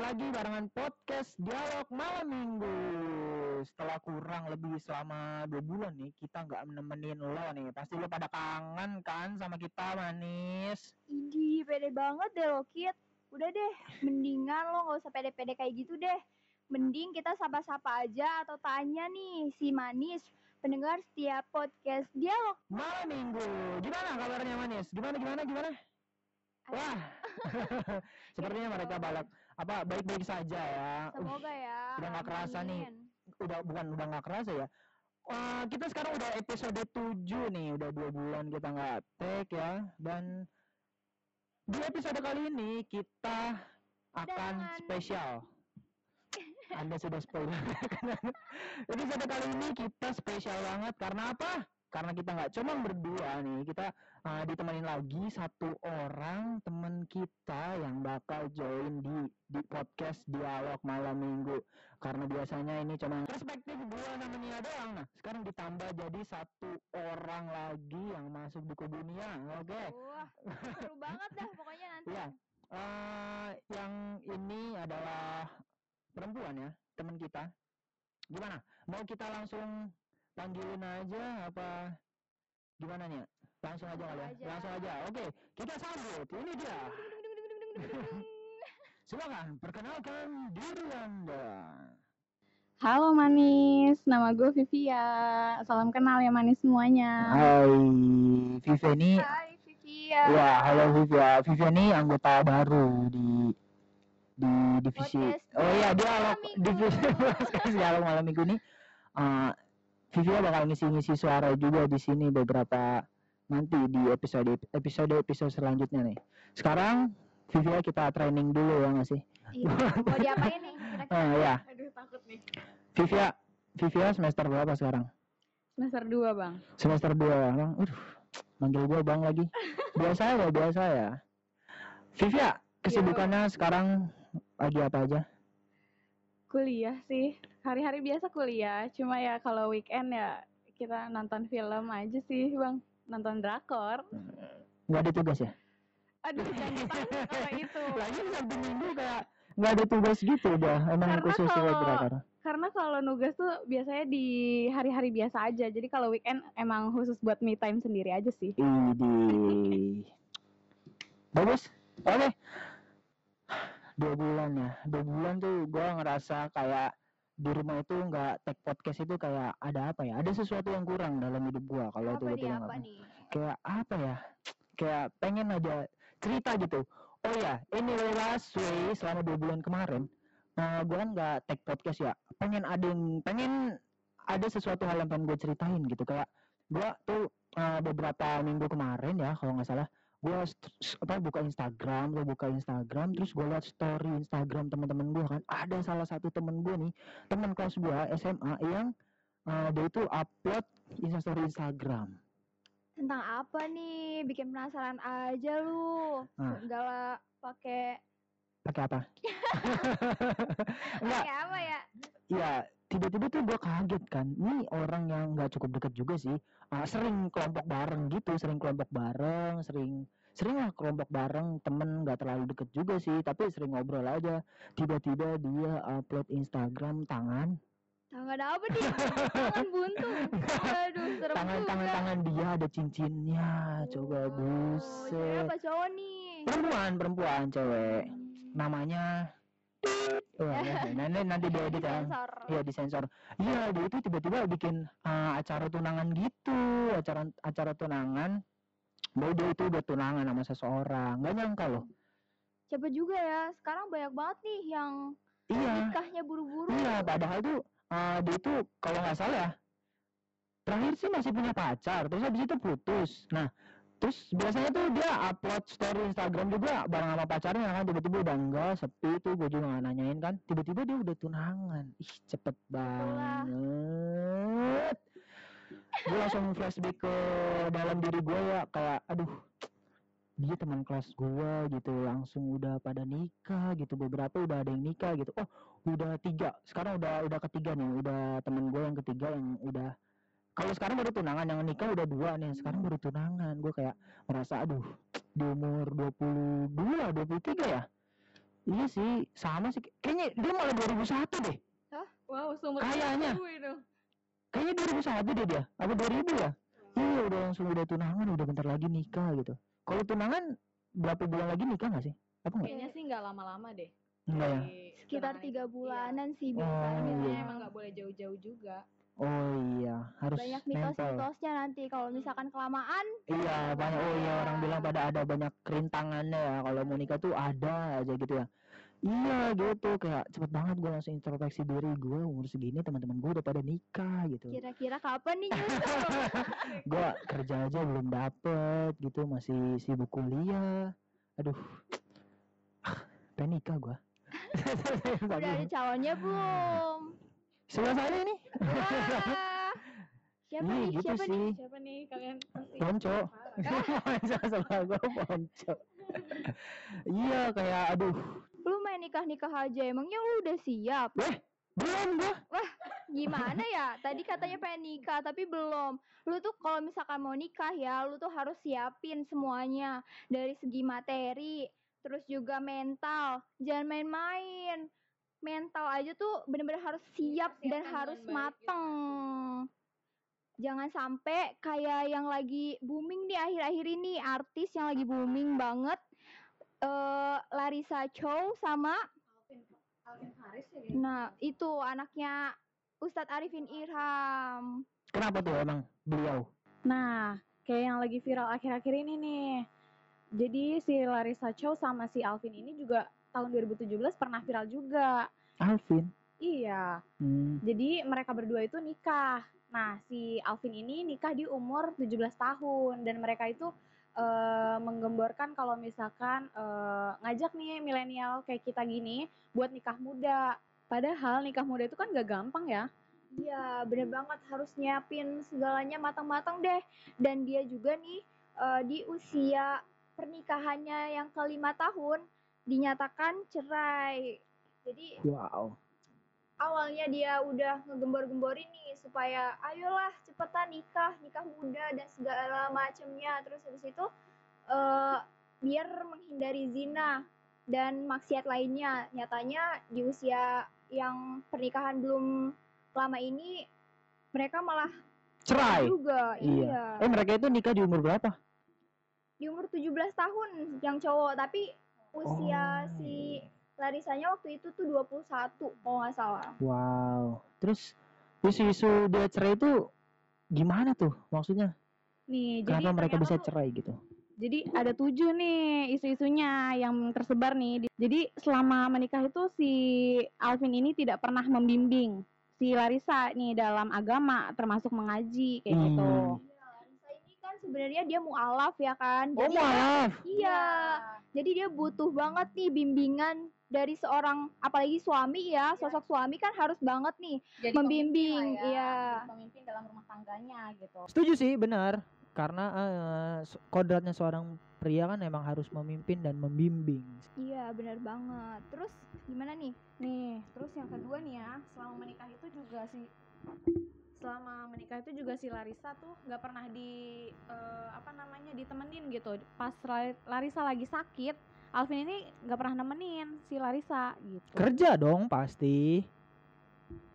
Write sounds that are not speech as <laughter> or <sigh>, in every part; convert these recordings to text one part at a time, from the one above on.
lagi barengan podcast Dialog Malam Minggu. Setelah kurang lebih selama dua bulan nih, kita nggak nemenin lo nih. Pasti lo pada kangen kan sama kita, manis. Idi, pede banget deh lo, Kit. Udah deh, mendingan lo nggak usah pede-pede kayak gitu deh. Mending kita sapa-sapa aja atau tanya nih si Manis, pendengar setiap podcast Dialog. Malam Minggu. Gimana kabarnya, manis? Gimana, gimana, gimana? Wah, <laughs> sepertinya mereka balak apa baik-baik saja ya. Uh, Semoga ya. udah nggak kerasa nih. amin. udah bukan udah nggak kerasa ya. Wah, kita sekarang udah episode 7 nih, udah dua bulan kita nggak take ya. Dan di episode kali ini kita akan Kedatangan. spesial. Anda sudah spoiler. <laughs> episode kali ini kita spesial banget karena apa? Karena kita nggak cuma berdua nih, kita uh, ditemenin lagi satu orang teman kita yang bakal join di di podcast dialog malam minggu. Karena biasanya ini cuma perspektif gua namanya doang. Nah sekarang ditambah jadi satu orang lagi yang masuk di dunia oke? Wah, seru banget dah pokoknya nanti. Iya. eh yang ini adalah perempuan ya teman kita. Gimana? Mau kita langsung panggilin aja apa? Gimana nih? Langsung aja kali ya? Langsung aja. langsung aja. Oke kita sambut. Ini dia. <laughs> Silakan perkenalkan diri anda. Halo manis, nama gue Vivia. Salam kenal ya manis semuanya. Hai Vivi ini Hai Vivia. ya halo Vivi ya Vivi ini anggota baru di di divisi Podcast oh iya dia divisi podcast <laughs> dialog malam minggu ini eh Vivi bakal ngisi-ngisi suara juga di sini beberapa nanti di episode episode episode selanjutnya nih. Sekarang Vivi kita training dulu ya nggak sih? Iya, Mau diapain nih? Kira-kira? Ah <laughs> ya Aduh takut nih. Vivi Vivi semester berapa sekarang? Semester 2 bang. semester 2 ya bang. Aduh, manggil gue bang lagi. Biasa ya biasa ya. Vivia kesibukannya sekarang lagi apa aja Kuliah sih. Hari-hari biasa kuliah. Cuma ya kalau weekend ya kita nonton film aja sih bang. Nonton drakor. nggak ada tugas ya Aduh jangan ditanya <laughs> kalau itu. lagi sabtu minggu kayak nggak ada tugas gitu udah emang Karena khusus buat kalau- drakor Karena kalau nugas tuh biasanya di hari-hari biasa aja. Jadi kalau weekend emang khusus buat me time sendiri aja sih. Idi. bagus oke dua bulan ya. Dua bulan tuh gua ngerasa kayak di rumah itu nggak take podcast itu kayak ada apa ya? Ada sesuatu yang kurang dalam hidup gua kalau nih, tiba-tiba apa nih? kayak apa ya? Kayak pengen aja cerita gitu. Oh ya ini last way selama dua bulan kemarin eh gue nggak take podcast ya. Pengen ada yang pengen ada sesuatu hal yang pengen gue ceritain gitu. Kayak gue tuh eh, beberapa minggu kemarin ya kalau nggak salah gue apa buka Instagram gue buka Instagram terus gue liat story Instagram teman-teman gue kan ada salah satu temen gue nih teman kelas gue SMA yang eh, dia itu upload instastory Instagram Tentang apa nih? Bikin penasaran aja lu. Ah. Segala pakai pakai apa? Enggak, <laughs> pakai apa ya? ya tiba-tiba tuh gue kaget kan. Ini orang yang nggak cukup deket juga sih. Ah, sering kelompok bareng gitu, sering kelompok bareng, sering sering lah kelompok bareng temen nggak terlalu deket juga sih tapi sering ngobrol aja tiba-tiba dia upload Instagram tangan Tangan apa nih? Tangan buntu. Aduh, serem tangan juga. tangan tangan dia ada cincinnya coba cewek buset apa cowok nih? perempuan perempuan cewek namanya Ya, <laughs> nanti nanti diedit ya Sensor. Iya disensor. Iya dia itu tiba-tiba bikin uh, acara tunangan gitu, acara acara tunangan. Bahwa dia itu udah tunangan sama seseorang. Gak nyangka loh. Siapa juga ya? Sekarang banyak banget nih yang Iya, nikahnya buru-buru. iya. Padahal tuh uh, dia itu kalau nggak salah ya, terakhir sih masih punya pacar. Terus habis itu putus. Nah, terus biasanya tuh dia upload story Instagram juga bareng sama pacarnya kan tiba-tiba udah enggak sepi tuh gue juga nggak nanyain kan. Tiba-tiba dia udah tunangan. Ih cepet banget. Gue langsung flashback ke dalam diri gue ya kayak aduh dia teman kelas gue gitu langsung udah pada nikah gitu beberapa udah ada yang nikah gitu. Oh udah tiga sekarang udah udah ketiga nih udah temen gue yang ketiga yang udah kalau sekarang baru tunangan yang nikah udah dua nih sekarang baru tunangan gue kayak merasa aduh di umur 22 23 ya Iya sih, sama sih. Kayaknya dia malah 2001 deh. Wow, sumber Kayaknya. Kayaknya 2001 deh dia. Apa 2000 ya? Iya, udah langsung udah tunangan, udah bentar lagi nikah gitu. Kalau tunangan berapa bulan lagi nikah nggak sih? Apa enggak? Kayaknya sih nggak lama-lama deh. Enggak ya? Sekitar tiga. Iya. bulanan sih Oh, biasanya. Biasanya iya. emang nggak boleh jauh-jauh juga. Oh iya, harus Banyak mitos-mitosnya nanti kalau misalkan kelamaan Iya, banyak. Oh iya, orang bilang pada ada banyak kerintangannya ya. Kalau mau nikah tuh ada aja gitu ya. Iya gitu, kayak cepet banget gue langsung introspeksi diri gue umur segini teman-teman gue udah pada nikah gitu. kira-kira kapan nih <laughs> nyusul? gue kerja aja belum dapet gitu, masih sibuk kuliah. Aduh, pengen nikah gue. Udah <laughs> ada calonnya belum? Sebelah sana ini. Siapa Iya, nih? gitu Siapa sih. nih? Siapa nih kalian pasti Ponco. <laughs> Masa sebelah gue ponco. iya kayak aduh, Lu main nikah-nikah aja emangnya lu udah siap? belum gue. Gimana ya? Tadi katanya pengen nikah tapi belum. Lu tuh kalau misalkan mau nikah ya, lu tuh harus siapin semuanya dari segi materi, terus juga mental. Jangan main-main. Mental aja tuh bener-bener harus siap dan harus gitu. mateng. Jangan sampai kayak yang lagi booming di akhir-akhir ini, artis yang lagi booming banget. eh Larissa Chow sama Alvin Alvin Haris ya. Nah, itu anaknya Ustadz Arifin Irham. Kenapa tuh emang beliau? Nah, kayak yang lagi viral akhir-akhir ini nih. Jadi si Larissa Chow sama si Alvin ini juga tahun 2017 pernah viral juga. Alvin. Iya, Hmm. jadi mereka berdua itu nikah. Nah, si Alvin ini nikah di umur 17 tahun dan mereka itu eh, menggemborkan kalau misalkan eh, ngajak nih milenial kayak kita gini buat nikah muda. Padahal nikah muda itu kan gak gampang ya. Iya, bener banget harus nyiapin segalanya matang-matang deh. Dan dia juga nih eh, di usia pernikahannya yang kelima tahun dinyatakan cerai. Jadi Wow. awalnya dia udah ngegembor-gemborin nih supaya ayolah cepetan nikah, nikah muda dan segala macemnya. Terus habis itu eh biar menghindari zina dan maksiat lainnya. Nyatanya di usia yang pernikahan belum lama ini mereka malah Cerai. juga. Iya. Iya. Eh mereka itu nikah di umur berapa? Di umur 17 tahun yang cowok, tapi usia Oh, si Larisanya waktu itu tuh 21 kalau nggak salah. Wow. Terus isu-isu dia cerai itu gimana tuh maksudnya? Nih, jadi Kenapa mereka ternyata bisa cerai gitu? Jadi ada tujuh nih isu-isunya yang tersebar nih. Di- Jadi selama menikah itu si Alvin ini tidak pernah membimbing si Larissa nih dalam agama termasuk mengaji kayak gitu. Hmm. Kan sebenarnya dia mualaf ya kan. Oh Jadi maaf. iya. Jadi dia butuh banget nih bimbingan dari seorang apalagi suami ya, sosok suami kan harus banget nih Jadi membimbing, pemimpin lah ya, iya. jadi pemimpin dalam rumah tangganya gitu. Setuju sih, benar. Karena s- kodratnya seorang pria kan emang harus memimpin dan membimbing. Iya, benar banget. Terus gimana nih? Nih, terus yang kedua nih ya, selama menikah itu juga si selama menikah itu juga si Larissa tuh nggak pernah di eh, apa namanya ditemenin gitu. Pas La- Larissa lagi sakit, Alvin ini nggak pernah nemenin si Larissa gitu. Kerja dong pasti.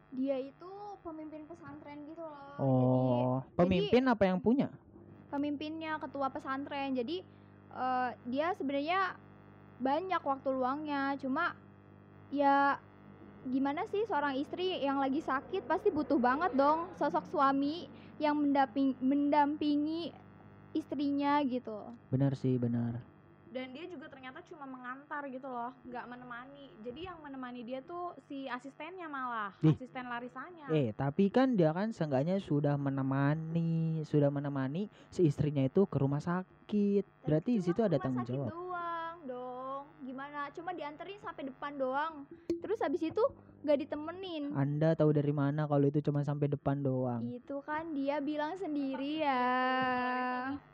Dia itu pemimpin pesantren gitu loh. Oh, pemimpin apa yang punya? Jadi pemimpinnya ketua pesantren. Jadi eh, dia sebenarnya banyak waktu luangnya. Cuma ya gimana sih seorang istri yang lagi sakit pasti butuh banget dong sosok suami yang mendamping, mendampingi istrinya gitu. Benar sih, benar. Dan dia juga ternyata cuma mengantar gitu loh, nggak menemani. Jadi yang menemani dia tuh si asistennya malah, Ih. asisten Larisanya. Eh, tapi kan dia kan seenggaknya sudah menemani, sudah menemani si istrinya itu ke rumah sakit. Berarti di situ ada tanggung jawab. doang. Cuma dianterin sampai depan doang. Terus habis itu gak ditemenin. Anda tahu dari mana kalau itu cuma sampai depan doang? Itu kan dia bilang sendiri ya.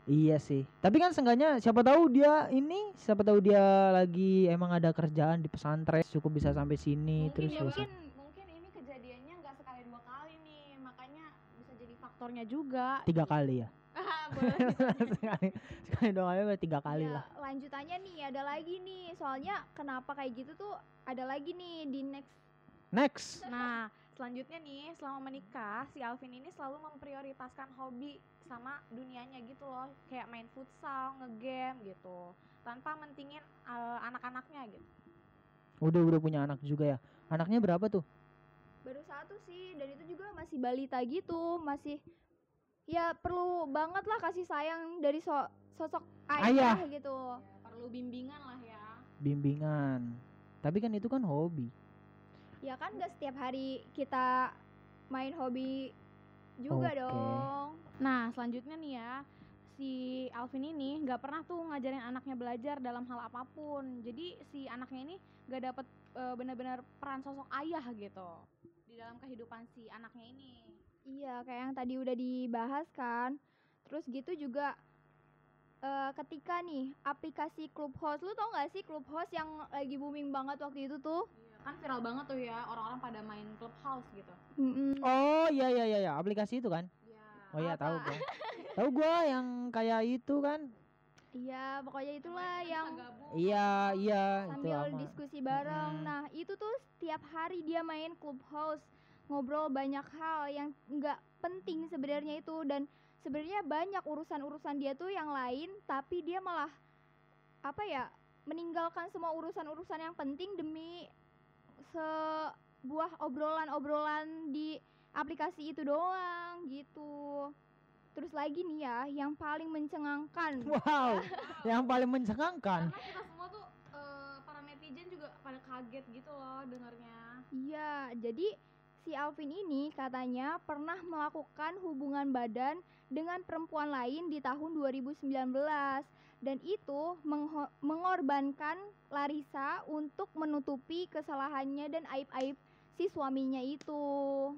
Iya sih. Tapi kan seenggaknya siapa tahu dia ini, siapa tahu dia lagi emang ada kerjaan di pesantren cukup bisa sampai sini mungkin terus ya, bisa. mungkin mungkin ini kejadiannya nggak sekali dua kali nih, makanya bisa jadi faktornya juga. tiga kali ya. <laughs> Boleh. <laughs> sekali, sekali dua kali tiga kali Ya, lah. lanjutannya nih ada lagi nih soalnya kenapa kayak gitu tuh ada lagi nih di next Next. Nah, selanjutnya nih, selama menikah, si Alvin ini selalu memprioritaskan hobi sama dunianya gitu loh. Kayak main futsal, ngegame gitu. Tanpa mentingin eh, anak-anaknya gitu. Udah udah punya anak juga ya. Anaknya berapa tuh? baru satu sih dan itu juga masih balita gitu masih ya perlu banget lah kasih sayang dari so- sosok ayah, Ayah. gitu perlu bimbingan lah ya. Bimbingan. Tapi kan itu kan hobi. ya kan gak setiap hari kita main hobi juga Oke. dong Nah, selanjutnya nih ya, si Alvin ini nggak pernah tuh ngajarin anaknya belajar dalam hal apa pun. Jadi si anaknya ini nggak dapet eh, benar-benar peran sosok ayah gitu di dalam kehidupan si anaknya ini. Iya kayak yang tadi udah dibahas kan terus gitu juga eh, ketika nih aplikasi Clubhouse lu tau gak sih Clubhouse yang lagi booming banget waktu itu tuh Kan viral banget tuh ya orang-orang pada main clubhouse gitu. Mm-mm. Oh iya iya iya ya. aplikasi itu kan. Iya. Oh iya tahu gua. <laughs> tahu gua yang kayak itu kan. iya pokoknya itulah yang Iya iya itu sambil ama. diskusi bareng. Mm-mm. Nah, itu tuh setiap hari dia main clubhouse, ngobrol banyak hal yang nggak penting sebenarnya itu dan sebenarnya banyak urusan-urusan dia tuh yang lain, tapi dia malah apa ya meninggalkan semua urusan-urusan yang penting demi sebuah obrolan-obrolan di aplikasi itu doang gitu. Terus lagi nih ya, yang paling mencengangkan. <laughs> Wow. yang paling mencengangkan. Karena kita semua tuh eh, para netizen juga pada kaget gitu loh dengarnya. Iya, jadi si Alvin ini katanya pernah melakukan hubungan badan dengan perempuan lain di tahun 2019 dan itu mengorbankan Larissa untuk menutupi kesalahannya dan aib-aib si suaminya itu.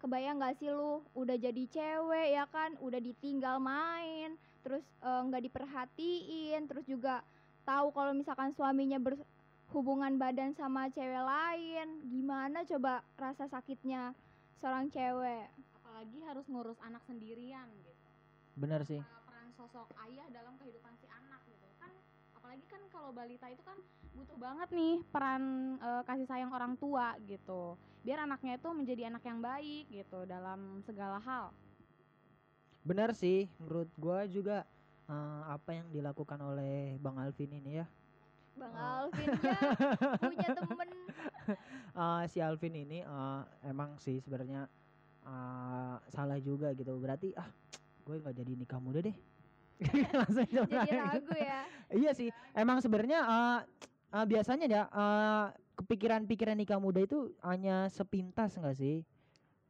Kebayang gak sih lu? Udah jadi cewek ya kan, udah ditinggal main, terus eh, nggak diperhatiin, terus juga tahu kalau misalkan suaminya ber, hubungan badan sama cewek lain gimana coba rasa sakitnya seorang cewek Apalagi harus ngurus anak sendirian gitu. Bener sih. Nah, peran sosok ayah dalam kehidupan si anak gitu kan apalagi kan kalau balita itu kan butuh banget nih peran eh, kasih sayang orang tua gitu biar anaknya itu menjadi anak yang baik gitu dalam segala hal Bener sih. Menurut gua juga eh, apa yang dilakukan oleh Bang Alvin ini ya. Bang Oh. Alvin ya <laughs> punya temen Eh, si Alvin ini eh, emang sih sebenarnya eh, salah juga gitu. Berarti ah gue nggak jadi nikah muda deh. <laughs> Langsung jadi ragu ya iya sih emang sebenarnya eh, eh, biasanya ya eh, kepikiran-pikiran nikah muda itu hanya sepintas enggak sih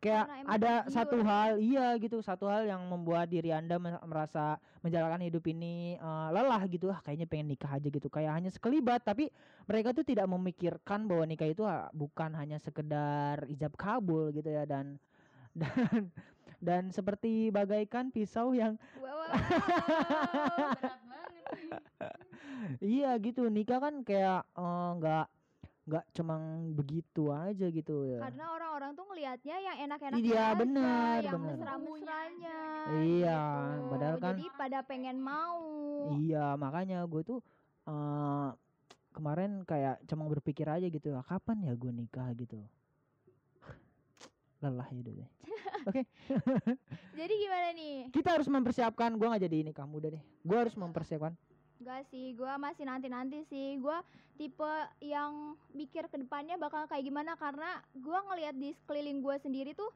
kayak ada satu hal iya gitu satu hal yang membuat diri anda me- merasa menjalankan hidup ini eh, lelah gitu. Ah kayaknya pengen nikah aja gitu. Kayak hanya sekelibat tapi mereka tuh tidak memikirkan bahwa nikah itu ah, bukan hanya sekedar ijab kabul gitu ya. Dan <laughs> dan dan seperti bagaikan pisau yang wow, wow, wow. berat banget. Nih <laughs> Iya gitu nikah kan kayak eh, nggak nggak cuma begitu aja gitu ya. karena orang-orang tuh ngelihatnya yang enak-enak Iya, aja, bener, yang mesra-mesranya Iya, gitu. padahal kan- jadi pada pengen mau Iya makanya gue tuh eh kemarin kayak cuma berpikir aja gitu "Ah, kapan ya gue nikah gitu. Lelah hidupnya. <laughs> jadi gimana nih Kita harus mempersiapkan gue nggak jadi nikah muda deh. Gue harus mempersiapkan. Enggak sih, gua masih nanti-nanti sih. Gua tipe yang mikir ke depannya bakal kayak gimana karena gua ngelihat di sekeliling gua sendiri tuh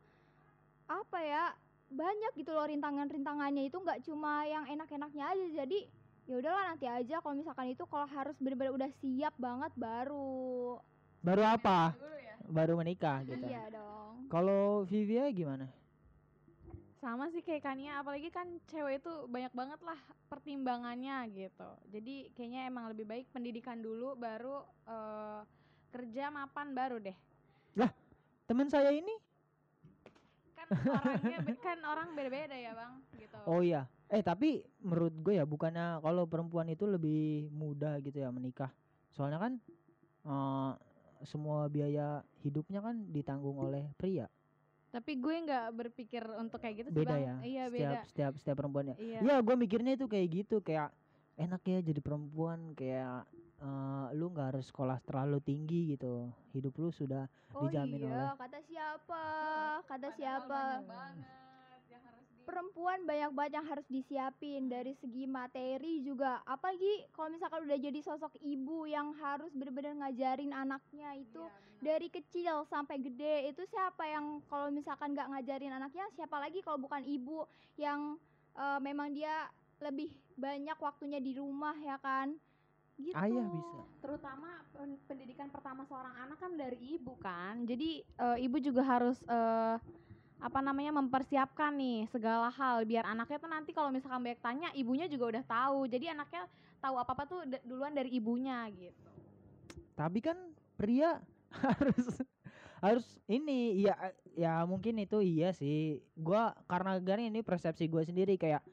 apa ya banyak gitu loh rintangan-rintangannya itu nggak cuma yang enak-enaknya aja jadi ya udahlah nanti aja kalau misalkan itu kalau harus benar-benar udah siap banget baru Baru apa? ya Baru menikah gitu. iya dong Kalau Vivia gimana? Sama sih kayak Kania apalagi kan cewek itu banyak banget lah pertimbangannya gitu jadi kayaknya emang lebih baik pendidikan dulu baru eh, kerja mapan baru deh Teman saya ini kan orangnya kan orang beda-beda ya bang gitu Oh iya. Eh tapi menurut gue ya bukannya kalau perempuan itu lebih mudah gitu ya menikah. Soalnya kan eh, semua biaya hidupnya kan ditanggung oleh pria. Tapi gue nggak berpikir untuk kayak gitu sih Beda bang ya. iya setiap beda setiap setiap perempuannya. iya Iya, gue mikirnya itu kayak gitu kayak enak ya jadi perempuan kayak eh, lu nggak harus sekolah terlalu tinggi gitu hidup lu sudah Oh Dijamin iya, kata siapa? Kata siapa? Perempuan banyak banget yang harus disiapin. Dari segi materi juga. Apalagi kalau misalkan udah jadi sosok ibu yang harus bener-bener ngajarin anaknya itu dari kecil sampai gede itu siapa yang kalau misalkan nggak ngajarin anaknya siapa lagi kalau bukan ibu yang eh, memang dia lebih banyak waktunya di rumah ya kan? Gitu. Ayah bisa. Terutama pen- pendidikan pertama seorang anak kan dari ibu kan. Jadi eh, ibu juga harus eh, apa namanya mempersiapkan nih segala hal biar anaknya tuh nanti kalau misalkan banyak tanya ibunya juga udah tahu. Jadi anaknya tahu apa apa tuh duluan dari ibunya gitu. Tapi kan pria <laughs> harus harus ini ya ya mungkin itu iya sih. Gua karena gini ini persepsi gue sendiri kayak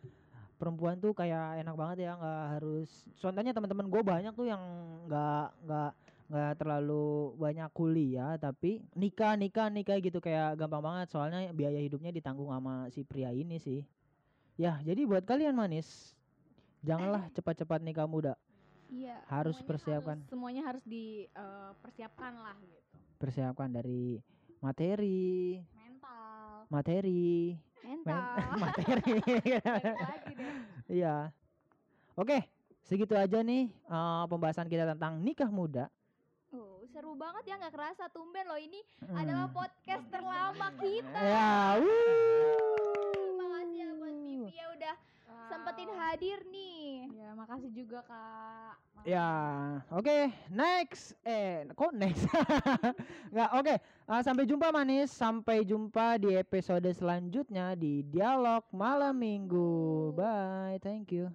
perempuan tuh kayak enak banget ya nggak harus contohnya teman-teman gue banyak tuh yang nggak nggak nggak terlalu banyak kuliah tapi nikah nikah nikah gitu kayak gampang banget. Soalnya biaya hidupnya ditanggung sama si pria ini sih. Ya jadi buat kalian manis janganlah <clears throat> cepat-cepat nikah muda. Iya harus Semuanya persiapkan. harus- semuanya harus dipersiapkan lah gitu. Persiapkan dari materi. Mental. Materi. Men- <laughs> mental materi lagi deh. Iya. Oke segitu aja nih eh, pembahasan kita tentang nikah muda seru banget ya nggak kerasa tumben loh. Ini Hmm. adalah podcast terlama kita. ya Terima kasih ya buat Vivi ya udah sempetin Wow. hadir nih. ya makasih juga kak. Ya oke next. Eh kok next? <laughs> Nggak oke. Eh, sampai jumpa manis. Sampai jumpa di episode selanjutnya di dialog malam minggu. Bye thank you